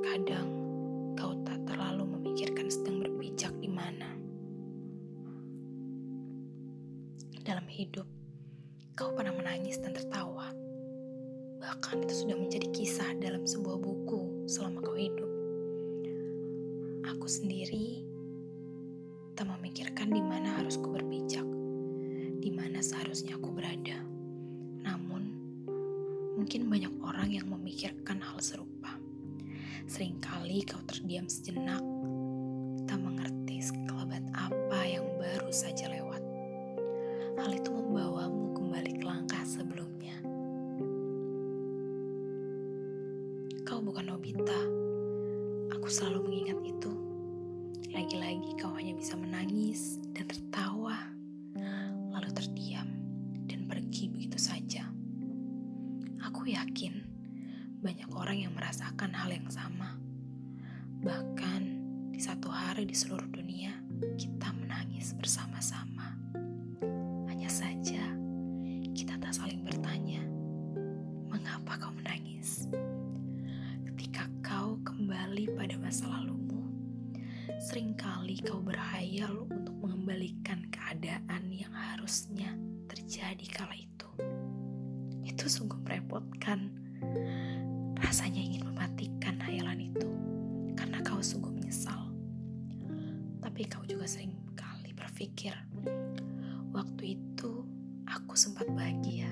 Terkadang kau tak terlalu memikirkan sedang berpijak di mana. Dalam hidup, kau pernah menangis dan tertawa. Bahkan itu sudah menjadi kisah dalam sebuah buku selama kau hidup. Aku sendiri tak memikirkan di mana harus ku berpijak, di mana seharusnya aku berada. Namun, mungkin banyak orang yang memikirkan Seringkali kau terdiam sejenak, tak mengerti sekelebat apa yang baru saja lewat. Hal itu membawamu kembali ke langkah sebelumnya. Kau bukan Nobita. Aku selalu mengingat itu. Lagi-lagi kau hanya bisa menangis dan tertawa, lalu terdiam dan pergi begitu saja. Aku yakin banyak orang yang merasakan hal yang sama. Bahkan di satu hari di seluruh dunia, kita menangis bersama-sama. Hanya saja, kita tak saling bertanya, mengapa kau menangis? Ketika kau kembali pada masa lalumu, sering kali kau berhayal untuk mengembalikan keadaan yang harusnya terjadi kala itu. Itu sungguh merepotkan. Rasanya ingin mematikan hayalan itu karena kau sungguh menyesal. Tapi kau juga sering kali berpikir, waktu itu aku sempat bahagia.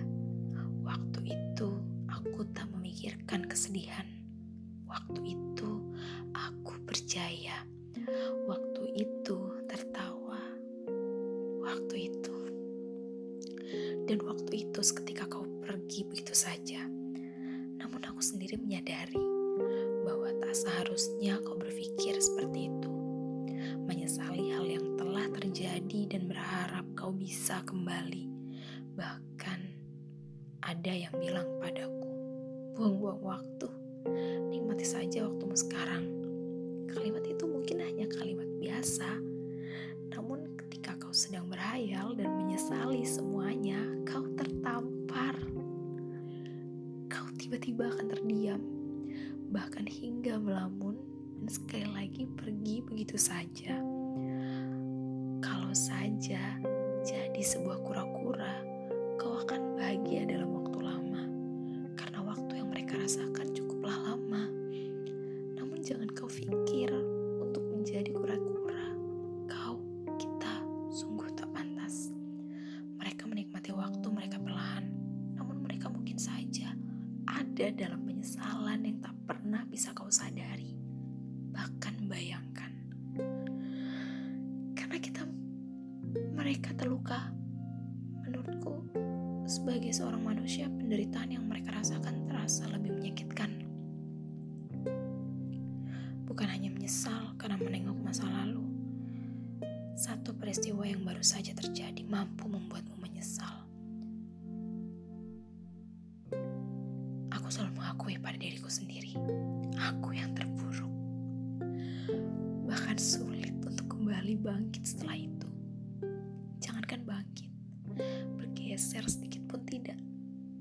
Waktu itu aku tak memikirkan kesedihan. Waktu itu aku berjaya. Waktu itu tertawa. Waktu itu. Dan waktu itu seketika kau pergi begitu saja. Namun aku sendiri menyadari bahwa tak seharusnya kau berpikir seperti itu. Menyesali hal yang telah terjadi dan berharap kau bisa kembali. Bahkan ada yang bilang padaku, buang-buang waktu, nikmati saja waktumu sekarang. Kalimat itu mungkin hanya kalimat biasa, namun ketika kau sedang berhayal dan menyesali semuanya, kau tertampar. Tiba-tiba akan terdiam, bahkan hingga melamun dan sekali lagi pergi begitu saja. Kalau saja jadi sebuah kura-kura, kau akan bahagia dalam ada dalam penyesalan yang tak pernah bisa kau sadari, bahkan bayangkan. Karena kita, mereka terluka. Menurutku, sebagai seorang manusia, penderitaan yang mereka rasakan terasa lebih menyakitkan. Bukan hanya menyesal karena menengok masa lalu, satu peristiwa yang baru saja terjadi mampu membuatmu Bahkan sulit untuk kembali bangkit setelah itu. Jangankan bangkit, bergeser sedikit pun tidak.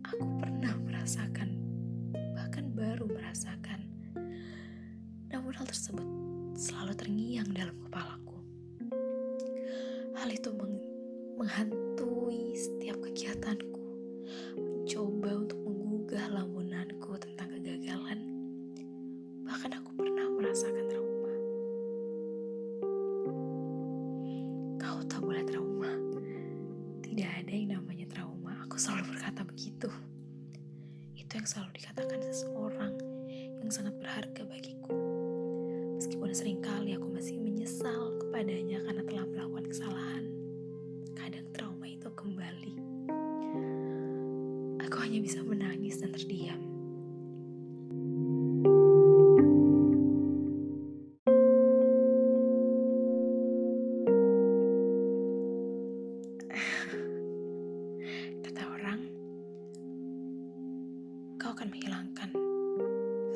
Aku pernah merasakan, bahkan baru merasakan. Namun hal tersebut selalu terngiang dalam kepalaku. Hal itu meng menghantui setiap kegiatanku, mencoba untuk menggugah lamunanku tentang kegagalan. Bahkan aku pernah merasakan begitu. Itu yang selalu dikatakan seseorang yang sangat berharga bagiku. Meskipun sering kali aku masih menyesal kepadanya karena telah melakukan kesalahan. Kadang trauma itu kembali. Aku hanya bisa menangis dan terdiam.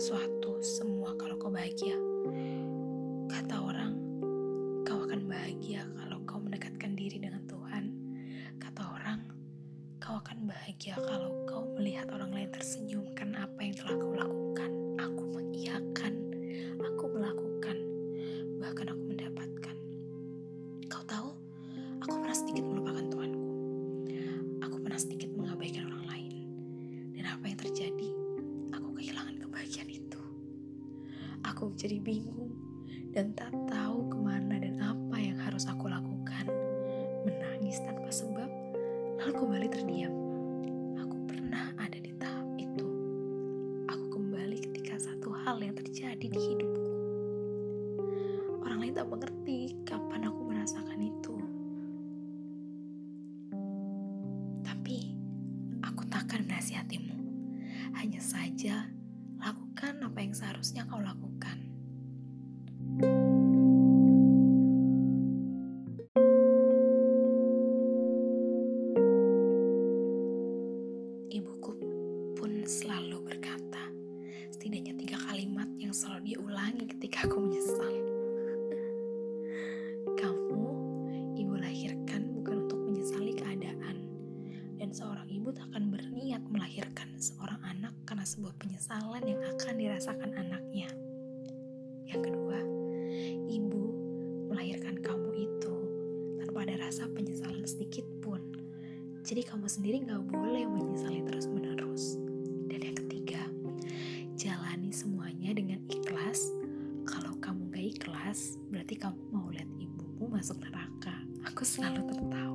suatu semua kalau kau bahagia. Kata orang, kau akan bahagia kalau kau mendekatkan diri dengan Tuhan. Kata orang, kau akan bahagia kalau kau melihat orang lain tersenyum karena apa yang telah kau lakukan. Aku mengiyakan, aku melakukan, bahkan aku mendapatkan. Kau tahu, aku pernah sedikit melupakan Tuhanku. Aku pernah sedikit mengabaikan orang lain. Dan apa yang terjadi? Jadi bingung dan tak tahu ke mana dan apa yang harus aku lakukan. Menangis tanpa sebab, lalu kembali terdiam. Aku pernah ada di tahap itu. Aku kembali ketika satu hal yang terjadi di hidupku. Orang lain tak mengerti kapan aku merasakan itu. Tapi, aku takkan menasihatimu. Hanya saja, yang seharusnya kau lakukan. Ibuku pun selalu berkata, setidaknya tiga kalimat yang selalu diulangi ketika aku menyesal. Kamu, ibu lahirkan bukan untuk menyesali keadaan, dan seorang ibu tak akan karena sebuah penyesalan yang akan dirasakan anaknya. Yang kedua, ibu melahirkan kamu itu tanpa ada rasa penyesalan sedikit pun. Jadi kamu sendiri gak boleh menyesali terus-menerus. Dan yang ketiga, jalani semuanya dengan ikhlas. Kalau kamu gak ikhlas, berarti kamu mau lihat ibumu masuk neraka. Aku selalu tertawa.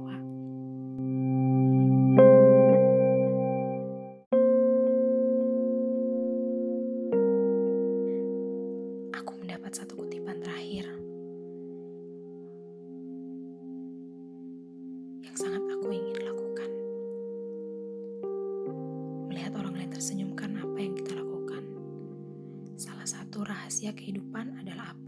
Sangat aku ingin lakukan. Melihat orang lain tersenyum karena apa yang kita lakukan. Salah satu rahasia kehidupan adalah apa